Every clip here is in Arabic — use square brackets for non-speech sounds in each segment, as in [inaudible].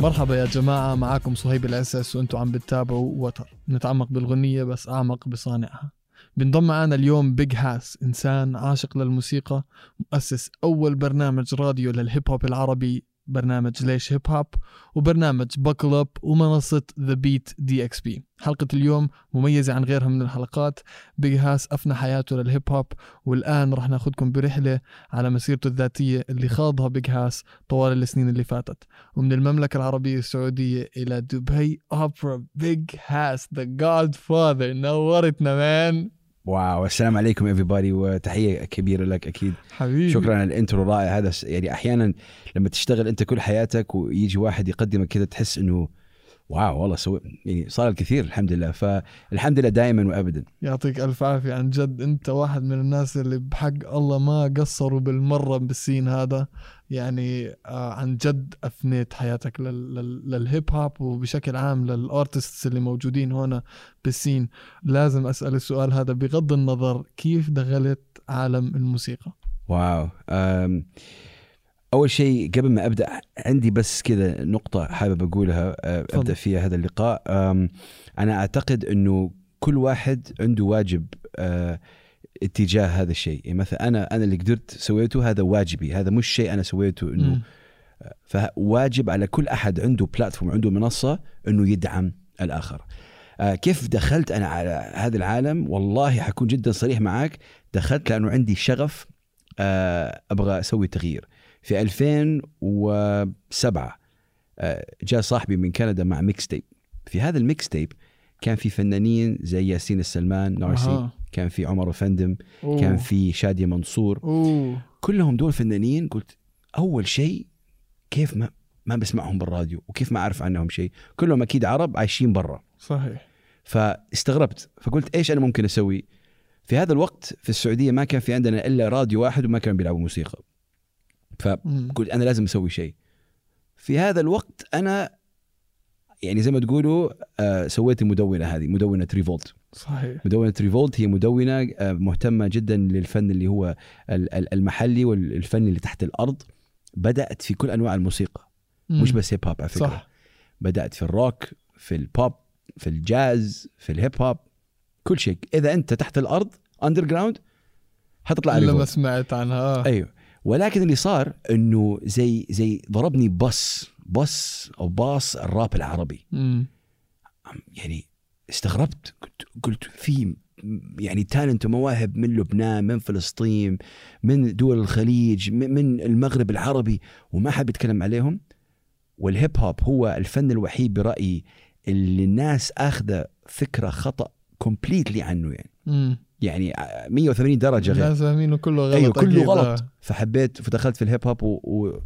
مرحبا يا جماعة معاكم صهيب الأساس وأنتم عم بتتابعوا وتر. نتعمق بالغنية بس أعمق بصانعها. بنضم معنا اليوم Big Hass إنسان عاشق للموسيقى مؤسس أول برنامج راديو لل hip hop العربي. برنامج ليش hip hop وبرنامج Buckle Up ومنصة The Beat DXB حلقة اليوم مميزة عن غيرها من الحلقات. Big Hass أفنى حياته لل hip hop والآن رح ناخدكم برحلة على مسيرته الذاتية اللي خاضها بيج هاس طوال السنين اللي فاتت. ومن المملكة العربية السعودية إلى دبي أوبرا بيج هاس the Godfather نورتنا مان wow السلام عليكم everybody وتحية كبيرة لك أكيد. حبيبي. شكرا على ال intro الرائع هذا. يعني أحيانا لما تشتغل أنت كل حياتك ويجي واحد يقدمك كذا تحس إنه wow والله سوي يعني صار الكثير الحمد لله. فالحمد لله دائما وابدا. يعطيك ألف عافية عن جد. أنت واحد من الناس اللي بحق الله ما قصروا بالمرة بالسين هذا. يعني آه عن جد أفنيت حياتك لل لل للهيب هوب وبشكل عام للأرتستس اللي موجودين هنا بالسين. لازم أسأل السؤال هذا بغض النظر كيف دخلت عالم الموسيقى. واو. أم أول شيء قبل ما أبدأ عندي بس كذا نقطة حابب أقولها تفضل. أبدأ فيها هذا اللقاء. أنا أعتقد إنه كل واحد عنده واجب أه، اتجاه هذا الشيء. يعني مثلا أنا أنا اللي قدرت سويته هذا واجبي هذا مش شيء أنا سويته إنه. فواجب على كل أحد عنده بلاتفورم عنده منصة إنه يدعم الآخر. آه، كيف دخلت أنا على هذا العالم؟ والله حكون جدا صريح معاك. دخلت لأنه عندي شغف آه، أبغى أسوي تغيير. في 2007 آه، جاء صاحبي من كندا مع mixtape في هذا ال mixtape كان في فنانين زي ياسين السلمان نارسي. كان في عمر أوفندم أوه. كان في شادية منصور. أوه. كلهم دول فنانين. قلت أول شيء كيف ما ما بسمعهم بالراديو وكيف ما أعرف عنهم شيء. كلهم أكيد عرب عايشين برا. صحيح. فاستغربت. فقلت إيش أنا ممكن أسوي؟ في هذا الوقت في السعودية ما كان في عندنا إلا راديو واحد وما كانوا بيلعبوا موسيقى. فقلت أنا لازم أسوي شيء. في هذا الوقت أنا يعني زي ما تقولوا آه سويت المدونة هذه مدونة ريفولت. صحيح. مدونة ريفولت هي مدونة آه، مهتمة جدا للفن اللي هو ال- ال- المحلي والفن اللي تحت الأرض. بدأت في كل أنواع الموسيقى مش مم. بس هيب هوب على فكرة. صح. بدأت في الروك في البوب في الجاز في الهيب هوب كل شيء. إذا أنت تحت الأرض underground حتطلع إلا ما سمعت عنها. أيوه. ولكن اللي صار إنه زي زي ضربني بص بص أو باص الراب العربي. مم. يعني استغربت قلت قلت في يعني talent ومواهب من لبنان من فلسطين من دول الخليج من المغرب العربي وما حد بيتكلم عليهم والهيب هوب هو الفن الوحيد برأيي اللي الناس آخذة فكرة خطأ completely عنه يعني مم. يعني 180 درجة غير الناس فاهمينه كله غلط أيوه كله. غلط آه. فحبيت فدخلت في الهيب هوب و... و...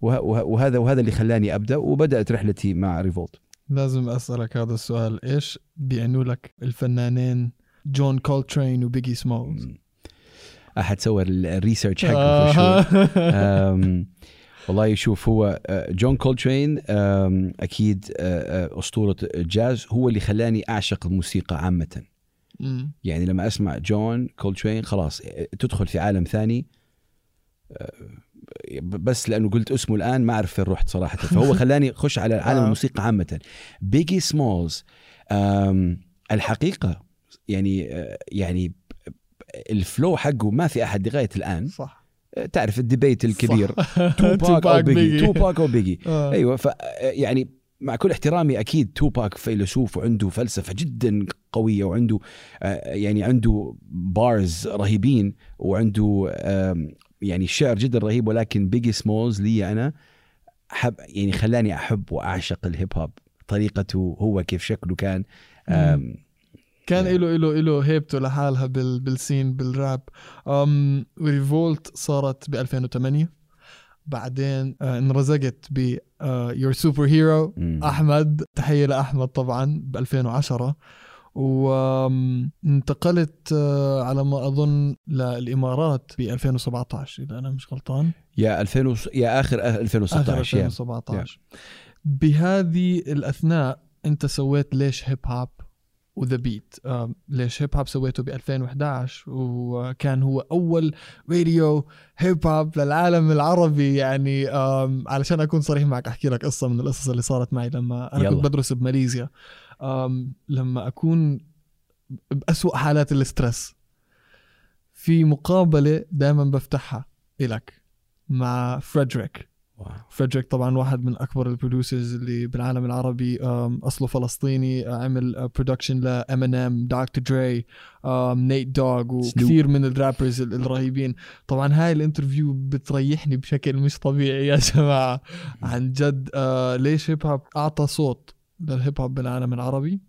وه- وه- وهذا وهذا اللي خلاني أبدأ وبدأت رحلتي مع ريفولت لازم أسألك هذا السؤال إيش بيعنوا لك الفنانين جون كولترين وبيجي سمولز أحد سوى ال research حقه. آه. [laughs] والله شوف هو آه، جون كولترين أكيد آه، آه، أسطورة الجاز هو اللي خلاني أعشق الموسيقى عامة مم. يعني لما أسمع جون كولترين خلاص تدخل في عالم ثاني بس لأنه قلت اسمه الآن ما أعرف فين رحت صراحة فهو خلاني أخش على عالم [laughs] آه. الموسيقى عامة بيجي سمولز الحقيقة يعني آه، يعني ال flow حقه ما في أحد لغاية الآن صح تعرف ال debate الكبير. توباك [laughs] أو بيجي. توباك أو بيجي [laughs] آه. أيوه ف يعني مع كل احترامي أكيد توباك فيلسوف وعنده فلسفة جدا قوية وعنده آه، يعني عنده bars رهيبين وعنده يعني شعر جدا رهيب ولكن بيجي سمولز لي أنا حب يعني خلاني أحب وأعشق الهيب هوب طريقته هو كيف شكله كان كان يعني. له له له هيبته لحالها بال بالسين بالراب. أم ريفولت صارت ب 2008 بعدين آه انرزقت ب your superhero. أحمد تحية لأحمد طبعا ب 2010 وانتقلت آه على ما أظن للإمارات ب 2017 إذا أنا مش غلطان. yeah 2000 وص- yeah آخر آخر 2016 yeah. 2017 بهذه الأثناء أنت سويت ليش هيب هوب والبيت ليش هيب هوب سويته ب 2011 وكان هو أول راديو هيب هوب للعالم العربي يعني علشان أكون صريح معك أحكي لك قصة من القصص اللي صارت معي لما أنا يلا. كنت بدرس بماليزيا. لما أكون بأسوأ حالات ال stress في مقابلة دائما بفتحها إلك مع فريدريك. wow. فريدريك طبعا واحد من أكبر ال producers اللي بالعالم العربي. أصله فلسطيني عمل production لإمينيم دكتور دري نيت دوغ وكثير من ال rappers ال- الرهيبين. طبعا هاي ال interview بتريحني بشكل مش طبيعي يا جماعة. عن جد آه ليش هيب هوب أعطى صوت للهيب هوب بالعالم العربي.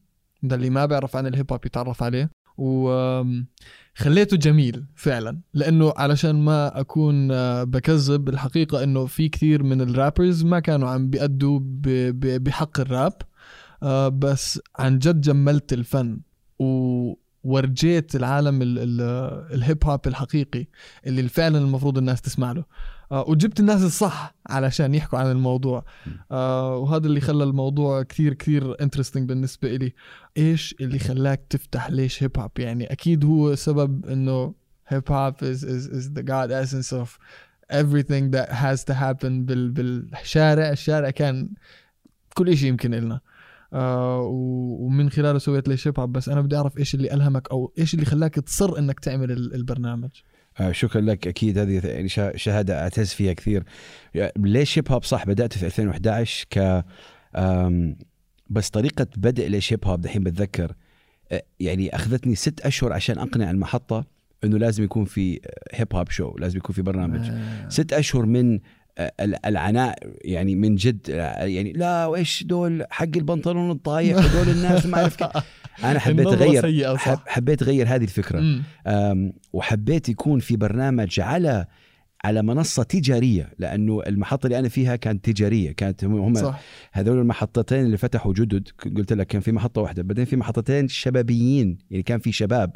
ده اللي ما بيعرف عن الهيب هوب يتعرف عليه. وخليته جميل فعلا. لأنه علشان ما أكون آه، بكذب الحقيقة إنه في كثير من ال rappers ما كانوا عم بيأدوا بحق الراب آه، بس عن جد جملت الفن وورجيت العالم ال- ال- الهيب هوب الحقيقي اللي فعلا المفروض الناس تسمع له. وجبت الناس الصح علشان يحكوا عن الموضوع. آه، وهذا اللي خلى الموضوع كثير كثير interesting بالنسبة إلي. إيش اللي خلاك تفتح ليش هيب هوب يعني أكيد هو سبب إنه هيب هوب is, is, is the god essence of everything that has to happen بال, بالشارع. الشارع كان كل شيء يمكن إلنا. آه ومن خلاله سويت ليش هيب هوب بس أنا بدي أعرف إيش اللي ألهمك أو إيش اللي خلاك تصر إنك تعمل ال- البرنامج. آه، شكرا لك. أكيد هذه يعني شهادة أعتز فيها كثير. ليش هيب هوب صح؟ بدأت في 2011 ك بس طريقة بدء ليش هيب هوب دحين بتذكر. آه، يعني أخذتني ست أشهر عشان أقنع المحطة إنه لازم يكون في هيب هوب شو لازم يكون في برنامج. آه. ست أشهر من آه، ال- العناء يعني من جد آه، يعني لا وإيش دول حق البنطلون الطايح ودول الناس ما أعرف [laughs] أنا [laughs] حبيت اغير حبيت أغير هذه الفكرة. وحبيت يكون في برنامج على على منصة تجارية لأنه المحطة اللي أنا فيها كانت تجارية كانت هم, صح. هذول المحطتين اللي فتحوا جدد قلت لك كان في محطة واحدة بعدين في محطتين شبابيين يعني كان في شباب.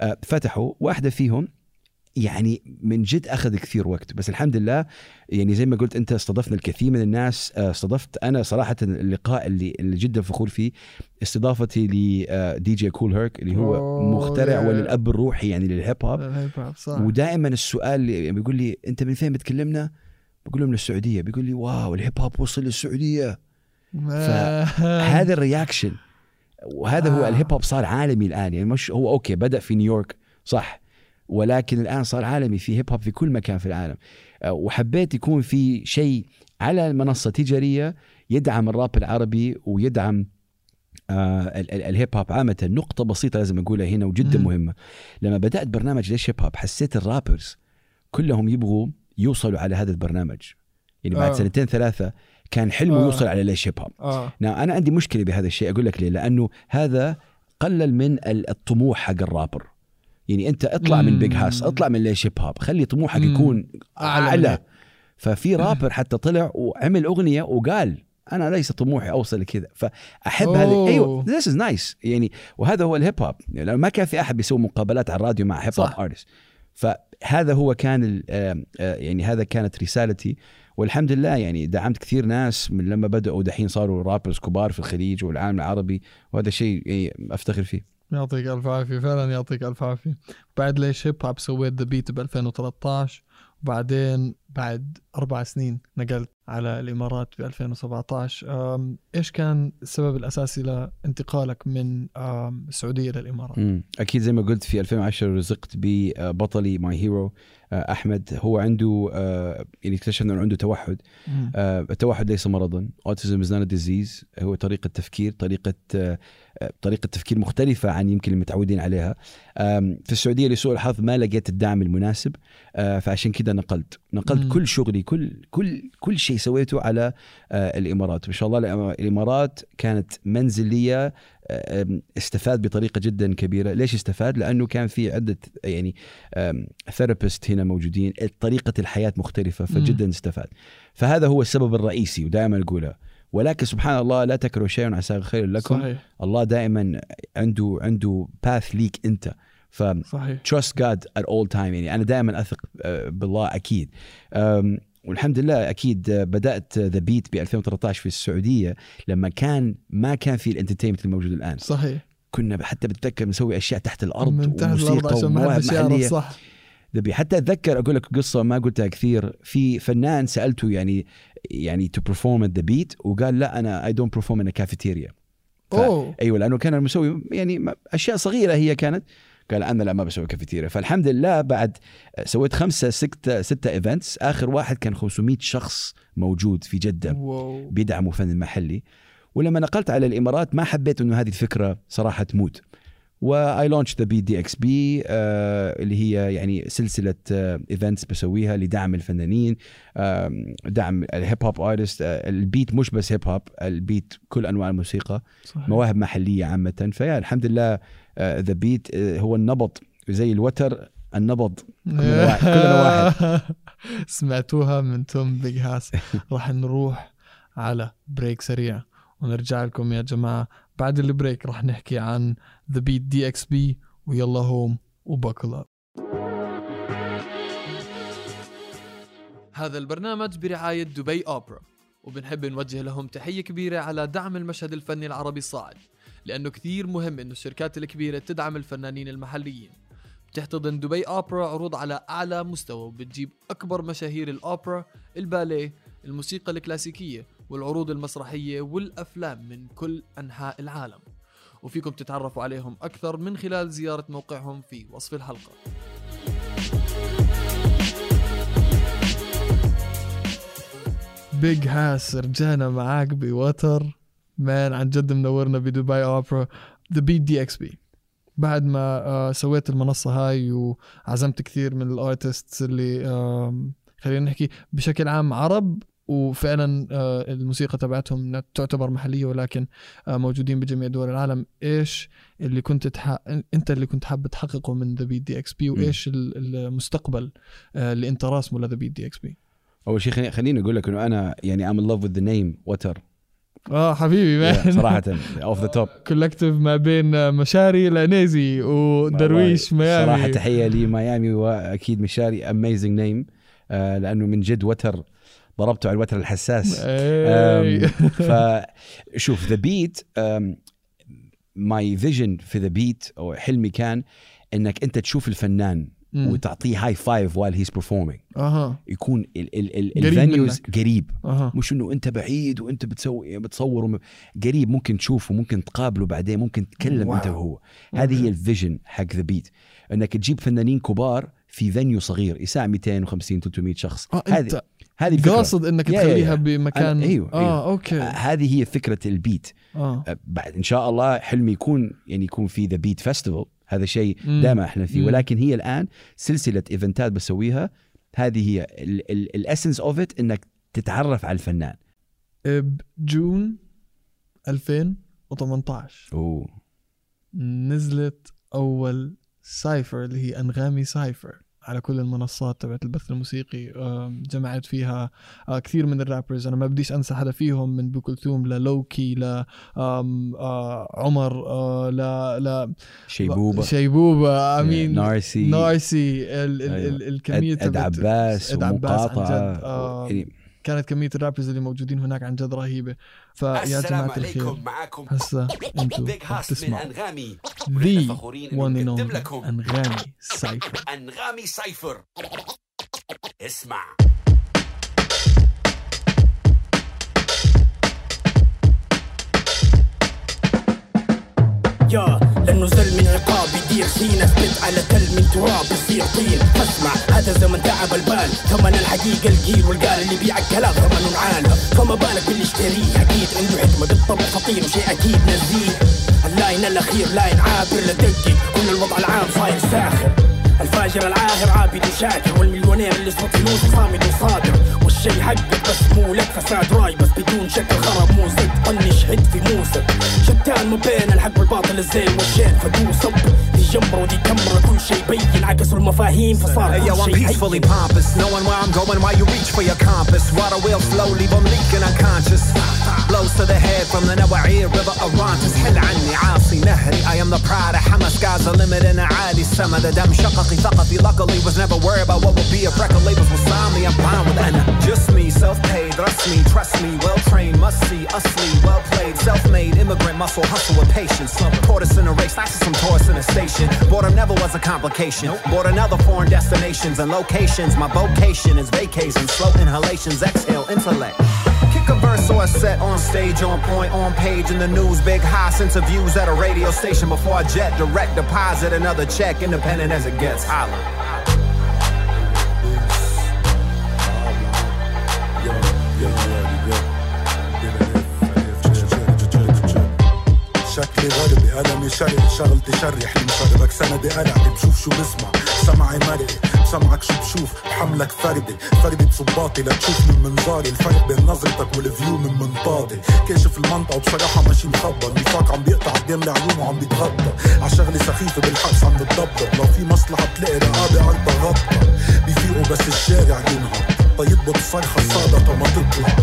أه، فتحوا واحدة فيهم يعني من جد أخذ كثير وقت. بس الحمد لله يعني زي ما قلت أنت استضفنا الكثير من الناس. أه، استضفت أنا صراحة اللقاء اللي اللي جدا فخور فيه. استضافتي لدي جي كول هيرك اللي هو مخترع yeah. وللأب الروحي يعني للهيب هوب ودائما السؤال اللي بيقول لي أنت من فين بتكلمنا؟ بقول له من السعوديه بيقول لي wow الهيب هوب وصل للسعودية. [laughs] هذا ال reaction وهذا هو آه. الهيب هوب صار عالمي الآن. يعني مش هو okay بدأ في نيويورك. صح. ولكن الآن صار عالمي في هيب هوب في كل مكان في العالم آه، وحبيت يكون في شيء على منصة تجارية يدعم الراب العربي ويدعم آه ال- ال- الهيب هوب عامة نقطة بسيطة لازم أقولها هنا وجدا مم. مهمة لما بدأت برنامج ليش هيب هوب حسيت ال rappers كلهم يبغوا يوصلوا على هذا البرنامج يعني بعد آه. آه. سنتين ثلاثة كان حلمه آه. آه. يوصل على ليش هيب هوب نعم أنا عندي مشكلة بهذا الشيء أقول لك ليه لأنه هذا قلل من ال- الطموح حق الرابر يعني أنت اطلع من. Big Hass اطلع من ليش هيب هوب خلي طموحك. يكون هيك. ففي رابر حتى طلع وعمل أغنية وقال أنا ليس طموحي أوصل لكذا فأحب هذا. أيوه this is nice يعني وهذا هو الهيب هوب لأنه ما كان في أحد بيسوي مقابلات على الراديو مع هيب هوب. artist فهذا هو كان آه، يعني هذا كانت رسالتي والحمد لله يعني دعمت كثير ناس من لما بدأوا دحين صاروا rappers كبار في الخليج والعالم العربي وهذا شيء يعني أفتخر فيه يعطيك ألف عافية فعلا يعطيك ألف عافية. بعد ليش هيب هوب سويت The Beat ب 2013 وبعدين بعد أربع سنين نقلت على الإمارات ب 2017 أم، إيش كان السبب الأساسي لانتقالك من السعودية للامارات؟ مم. أكيد زي ما قلت في 2010 رزقت ببطلي my hero أحمد هو عنده آه، يعني اكتشفنا إنه عنده توحد. مم. آه، التوحد ليس مرضا. autism is not disease هو طريقة تفكير طريقة آه، آه، طريقة تفكير مختلفة عن يمكن المتعودين عليها. في السعودية لسوء الحظ ما لقيت الدعم المناسب. آه، فعشان كذا نقلت. نقلت مم. كل شغلي كل كل كل شيء سويته على آه، الإمارات. ما شاء الله الإمارات كانت منزل لي آه، استفاد بطريقة جدا كبيرة. ليش استفاد؟ لأنه كان في عدة يعني therapist هنا موجودين. طريقة الحياة مختلفة فجدا استفاد. فهذا هو السبب الرئيسي ودائما اقولها ولكن سبحان الله لا تكرهوا شيئا عسى خير لكم. صحيح. الله دائما عنده عنده path ليك أنت. ف trust God at all time. يعني أنا دائما أثق آه، بالله أكيد. والحمد لله أكيد آه، بدأت The Beat ب 2013 في السعودية لما كان ما كان في ال entertainment الموجود الآن. صحيح. كنا حتى بتذكر نسوي أشياء تحت الأرض من تحت الأرض وموسيقى عشان ما ومواهب محلية. صح. The Beat حتى أتذكر أقول لك قصة ما قلتها كثير. في فنان سألته يعني يعني to perform at The Beat وقال لا أنا I don't perform in cafeteria أيوه لأنه كان مسوي يعني أشياء صغيرة هي كانت. قال أنا لا ما بسوي كافيتيريا فالحمد لله بعد سويت خمسة ستة ستة events آخر واحد كان 500 شخص موجود في جدة wow. بيدعموا فن المحلي ولما نقلت على الإمارات ما حبيت إنه هذه الفكرة صراحة تموت. و I launch The Beat DXB اللي هي يعني سلسلة events بسويها لدعم الفنانين آم، دعم الهيب هوب artist ال Beat مش بس هيب هوب ال Beat كل أنواع الموسيقى صحيح. مواهب محلية عامة ف yeah الحمد لله The Beat هو النبض زي الوتر النبض كلنا واحد- كلنا واحد. [laughs] سمعتوها من توم Big Hass راح نروح على break سريع ونرجع لكم يا جماعة بعد ال break راح نحكي عن The Beat DXB ويلا هوم و buckle up هذا البرنامج برعاية دبي أوبرا وبنحب نوجه لهم تحية كبيرة على دعم المشهد الفني العربي الصاعد لأنه كثير مهم إنه الشركات الكبيرة تدعم الفنانين المحليين. بتحتضن دبي أوبرا عروض على أعلى مستوى وبتجيب أكبر مشاهير الأوبرا الباليه الموسيقى الكلاسيكية والعروض المسرحية والأفلام من كل أنحاء العالم. وفيكم تتعرفوا عليهم أكثر من خلال زيارة موقعهم في وصف الحلقة. Big Hass رجعنا معاك بوتر man. عن جد منورنا بدبي أوبرا The Beat DXB بعد ما آه سويت المنصة هاي وعزمت كثير من ال artists اللي خلينا نحكي بشكل عام عرب وفعلا آه الموسيقى تبعتهم تعتبر محلية ولكن آه موجودين بجميع دول العالم. إيش اللي كنت تح... أنت اللي كنت حابب تحققه من The Beat DXB وإيش ال- المستقبل آه اللي أنت راسمه ل The Beat DXB أول شيء خليني, أقول لك إنه أنا يعني I'm in love with the name وتر آه حبيبي man صراحة off the top collective ما بين مشاري لانيزي ودرويش ميامي. صراحة تحية لميامي وأكيد مشاري amazing name لأنه من جد وتر ضربته على الوتر الحساس. فشوف The Beat my vision في The Beat أو حلمي كان إنك أنت تشوف الفنان مم. وتعطيه high five while he's performing. أها. يكون ال ال ال قريب ال venues منك. قريب. أها. مش إنه أنت بعيد وأنت بتسوي بتصور وم- قريب ممكن تشوفه ممكن تقابله بعدين ممكن تتكلم واو. انت وهو هذه هي ال vision حق The Beat إنك تجيب فنانين كبار في venue صغير يساع 250 300 شخص. آه هذه هذه الفكرة قاصد إنك تخليها يا. بمكان أنا- أيوه، آه أيوه. okay هذه هي فكرة ال Beat. آه. أه، بعد إن شاء الله حلمي يكون يعني يكون في The Beat festival هذا شيء. دائما إحنا فيه. مم. ولكن هي الآن سلسلة event ات بسويها. هذه هي ال essence of it إنك تتعرف على الفنان. ب June 2018 أوه. نزلت أول cypher اللي هي أنغامي cypher على كل المنصات تبعت البث الموسيقي جمعت فيها آه، كثير من ال rappers. أنا ما بديش أنسى حدا فيهم من بكلثوم للوكي ل آه، عمر آه، ل ل شيبوبه شيبوبه آمين. Narcy. Narcy ال ال أيوة. ال الكمية إد, أد عباس عباس ومقاطعة. جد، كانت كمية الرابرز اللي موجودين هناك عن جد رهيبة. فيا جماعة الخير. عليكم. معاكم هسه أنتم بيج رح هاست من تسمعوا. انغامي ذي لكم. انغامي سايفر انغامي سايفر اسمع. يا لأنه زل من عقاب يدير فينا اثبت على تل من تراب يصير طين. فاسمع هذا زمن تعب البال. ثمن الحقيقة القيل والقال اللي بيع الكلام. ثمنه عال فما بالك باللي اشتريه. أكيد عنده حكمة. بالطبع خطير وشيء أكيد نزيه. اللاين الأخير لاين عابر. لدقق كل الوضع العام صاير ساخر. الفاجر العاهر عابد وشاكر والمليونير اللي صوت فلوس صامد وصادر والشي حقك بس مو لك فساد راي. بس بدون شكل خرب مو زد. طنش هد في موسى شتان ما بين الحق والباطل الزين والشين. فدو صب دي جمرة ودي كمرة كل شي بين عكسوا المفاهيم فصار Hey yo, كل I'm شي peacefully هين. pompous, knowing where I'm going while you reach for your compass. Water wheel slow, leave 'em leaking unconscious. Blows to the head from the Nawa'ir River Orontes. حل عني عاصي نهري, I am the pride of Hamas. Sky's the limit in عالي السما. The دم شققي ثقفي luckily was never worried about what would be if record labels will sign me. I'm fine with أنا just me, self-paid, trust me, trust me, well-trained, must see, usly, well-played, self-made, immigrant strength, muscle, hustle with patience. Tortoise in a race, I see some tourists in a station. Boredom never was a complication. Bored other foreign destinations and locations. My vocation is vacation, slow inhalations, exhale, intellect. Kick a verse or a set on stage, on point, on page in the news. Big high sense of views at a radio station before I jet. Direct deposit another check, independent as it gets. Holla. شكلي غربي قلمي شرقي شغلتي شري حلم شربك سندي قلعي بشوف شو بسمع سمعي مرقي بسمعك شو بشوف؟ بحملك فردي فردي بصباطي لتشوف من منظاري. الفرق بين نظرتك والفيو من منطادي. كاشف المنطقة وبصراحة ماشي مخبر. نفاق عم بيقطع قدام العيون وعم بيتغطى. عشغلي سخيفة بالحبس عم بتضبضب لو في مصلحة بتلاقي رقابة عرضها غطى بيفيقوا بس الشارع ينهض. طيب الصرخة الصادقة ما تطلع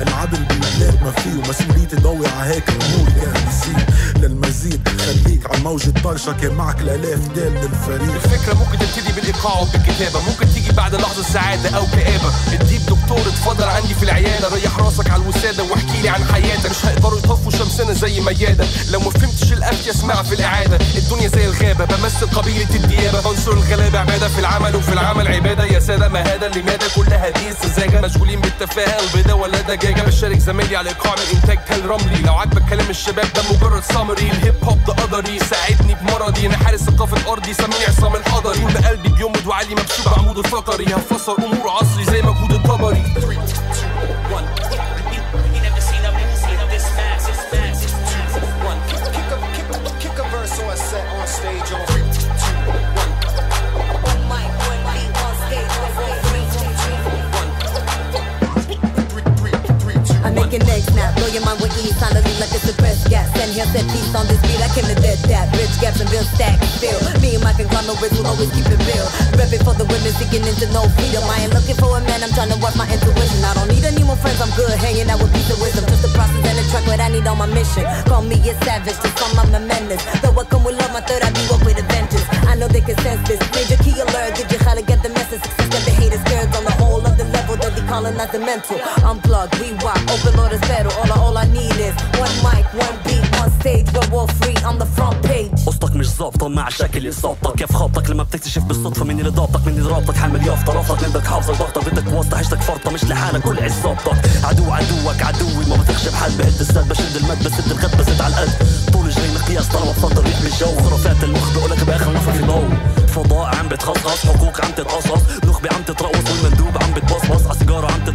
العدل بالبلاد ما فيه ومسؤوليتي ضوي على هيك امور جاهزين للمزيد خليك على موجة طرشة كان معك الألاف دال للفريق. الفكرة ممكن تبتدي بالإيقاع وبالكتابة. ممكن تيجي بعد لحظة سعادة أو كآبة. اديك دكتور اتفضل عندي في العيادة. ريح راسك على الوسادة واحكي لي عن حياتك. مش هيقدروا يطفوا شمسنا زي ميادة لو ما فهمتش الأفيا اسمع في الإعادة. الدنيا زي الغابة بمثل قبيلة الديابة. بنصر الغلابة عبادة في العمل وفي العمل. عبادة يا سادة ما هذا اللي ماذا؟ كل هذه السذاجة مشغولين بالتفاهة البيضة ولا دجاجة. بشارك زمايلي على إيقاع من إنتاج تل رملي لو عاجبك كلام الشباب ده مجرد سامري الهيب هوب ده قدري ساعدني بمرضي. أنا حارس ثقافة ارضي سميني عصام الحضري. قلبي بيمد وعلي مكتوب عمود الفقري. هفسر أمور عصري زي مجهود الطبري. stage on with ease, finally a suppressed gas. Stand here, set peace on this beat, I came to dead that. Rich gaps and real stack, still. Me and my conglomerates will always keep it real. Repping for the women, seeking into no freedom. I ain't looking for a man, I'm trying to work my intuition. I don't need any more friends, I'm good hanging out with peace and wisdom. Just a process and a track, what I need on my mission. Call me a savage, just call a menace. Though mental. Unplug, rewind, open Lord is better. All, I- all I need is one mic, one beat, one stage. We're all free on the front page. قصتك مش ظابطة مع شكل إصابتك. كيف خابطك لما بتكتشف بالصدفة مين اللي ضابطك مين اللي رابطك حامل يافطة رافضك عندك حافظة ضغطة بدك واسطة عشتك فرطة مش لحالك كل عصابتك عدو عدوك عدوي. ما بتخش بحد بهد السد بشد المد بسد الغد بزد على القد. طول جري مقياس طلبة بفضل يحمي الجو. خرافات المخ بقولك بآخر نفخ في ضوء فضاء عم بتخصص حقوق عم تتقصص. نخبة عم تترقص بتبصبص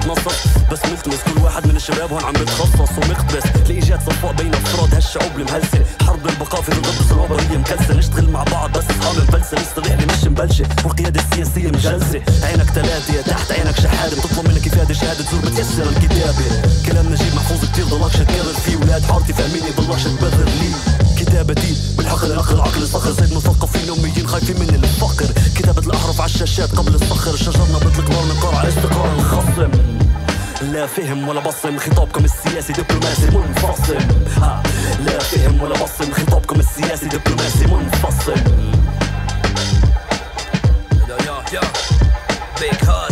تتنصص بس ملتمس كل واحد من الشباب هون عم بتخصص ومقتبس لإيجاد صفاء بين أفراد هالشعوب المهلسة. حرب البقاء في القدس الوطنية مكلسة. نشتغل مع بعض بس أصحاب الفلسة نستريح اللي مش مبلشة. والقيادة السياسية مجلسة. عينك تلاتة تحت عينك شحادة بتطلب منك إفادة شهادة. زور بتيسر الكتابة. كلام نجيب محفوظ كتير ضلكش تكرر فيه ولاد حارتي فاهميني ضلكش تبرر لي كتابتي بالحقل العقل العقل صخر. زي مثقفين أميين خايفين من الفقر. كتابة الأحرف على الشاشات قبل الصخر. شجرنا بيطلق نار نقار على استقرار الخصم. لا فهم ولا بصم خطابكم السياسي دبلوماسي منفصل. لا فهم ولا بصم خطابكم السياسي دبلوماسي منفصل. Big Hus,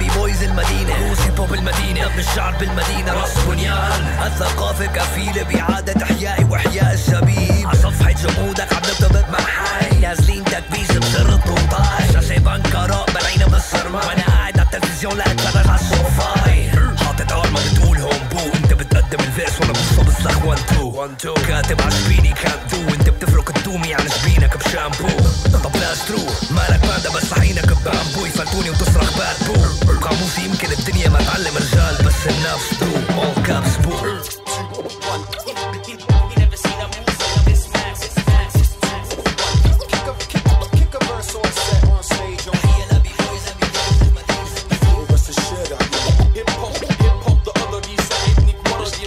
لبي بويز المدينة. روس هيب هوب المدينة. ابن الشعر بالمدينة. رأس بنيان. الثقافة كفيلة بإعادة إحيائي وإحياء الشبيب. على صفحة جمودك عم نرتبط مع حي. نازلين تكبيس بسر الطوطاي شاشة بنكراء بلعينا بالصرمة وأنا قاعد على التلفزيون لا أتفرج على الصوفاي حاطط ارمى بتقول هوم بو. أنت بتقدم الفيرس وأنا بوصل بالسخ 1 2 كاتب على شبيني كان دو أنت بتفرك التومي عن شبينك بشامبو. طب لاش ترو مالك باندا بس طحينك ببامبو. يفلتوني وتصرخ باد بو. قاموسي يمكن الدنيا ما تعلم رجال بس النفس ترو اول كابس بو Kick a verse or a set on stage on بس الشارع هيب هوب هيب هوب ده قدري يساعدني بمرضي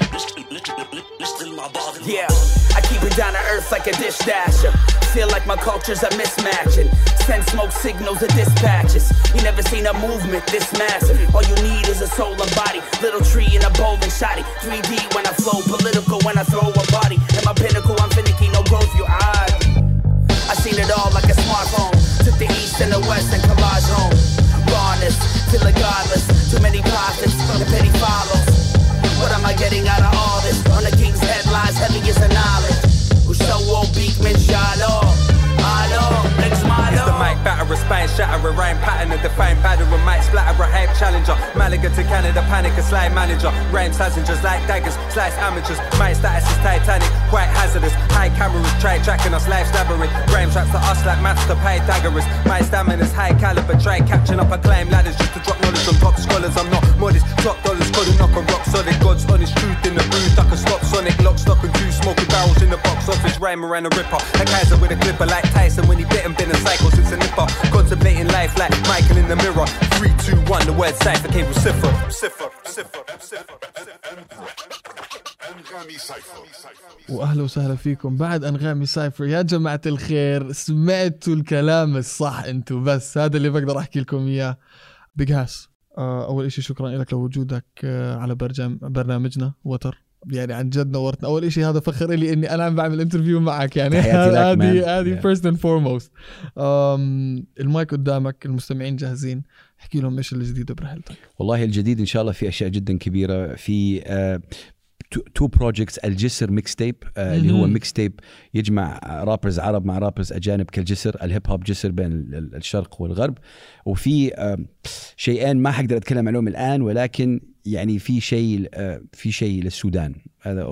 نشتغل مع بعض Yeah, I keep it down to earth like a dish Spanish dasher. Feel like my cultures are mismatching. Signals to dispatches. You never seen a movement this massive. All you need is a soul and body. Little tree in a bowl and shoddy. 3D when I flow, political when I throw a body. In my pinnacle, I'm finicky, no growth, you odd. I seen it all like a smartphone. Took the east and the west and collage home. Rawness, feel regardless. Too many prophets, the petty follows. What am I getting out of all shatter, a rhyme pattern, a defined batter, a mic splatter, a hype challenger. Malaga to Canada, panic, a slide manager. Rhyme passengers like daggers, slice amateurs. My status is Titanic, quite hazardous. High cameras try tracking us, life's labyrinth. Rhyme traps to us like to Pythagoras. My stamina's high caliber, try catching up, I climb ladders just to drop knowledge on top scholars. I'm not modest, top dollars, couldn't knock on rock solid. God's honest truth in the booth, I can stop Sonic, lock, stock, and two smoking barrels in the box office. Rhyme around a ripper, a Kaiser with a clipper like Tyson when he bit and been a the mirror. Three, two, one, the word cipher came from Cipher. Cipher, Cipher, Cipher. سايفر وأهلا وسهلا فيكم بعد أنغامي cypher يا جماعة الخير سمعتوا الكلام الصح أنتوا بس هذا اللي بقدر أحكي لكم إياه Big Hass آه، أول شيء شكرا لك لوجودك آه، على برجم برنامجنا وتر يعني عن جد نورتنا أول شيء هذا فخر لي إني أنا عم بعمل interview معك يعني. هذه هذه. first and foremost ال mic قدامك المستمعين جاهزين. احكي لهم إيش الجديد برحلتك والله الجديد إن شاء الله في أشياء جدا كبيرة. في آه، two projects الجسر mixtape آه، اللي هو. mixtape يجمع rappers عرب مع rappers أجانب كالجسر. ال hip hop جسر بين ال- ال- الشرق والغرب. وفي آه، شيئين ما حقدر أتكلم عنهم الآن ولكن يعني في شيء آه، في شيء للسودان هذا.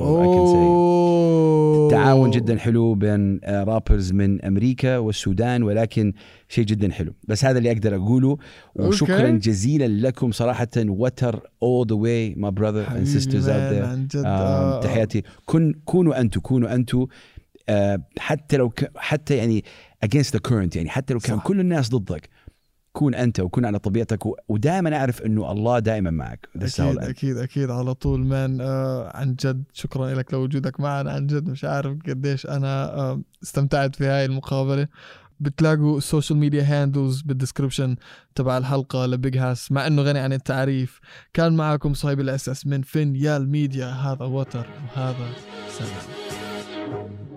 تعاون جدا حلو بين آه، rappers من أمريكا والسودان ولكن شيء جدا حلو بس هذا اللي أقدر أقوله وشكرا okay. جزيلا لكم صراحة وتر all the way my brother and حبيبي sisters out man، there عن جد آم، آه، آه. تحياتي كن كونوا أنتم كونوا أنتم آه، حتى لو ك... حتى يعني against the current يعني حتى لو كان صح. كل الناس ضدك كون أنت وكون على طبيعتك و... ودائما أعرف إنه الله دائما معك. أكيد أكيد أكيد. على طول man آه عن جد. شكرا لك لوجودك معنا عن جد مش عارف قديش أنا آه استمتعت في هاي المقابلة. بتلاقوا ال social media handles بال description تبع الحلقة ل Big Hass. مع إنه غني عن التعريف. كان معكم صهيب الأساس من Vinyl Media هذا وتر وهذا سلام.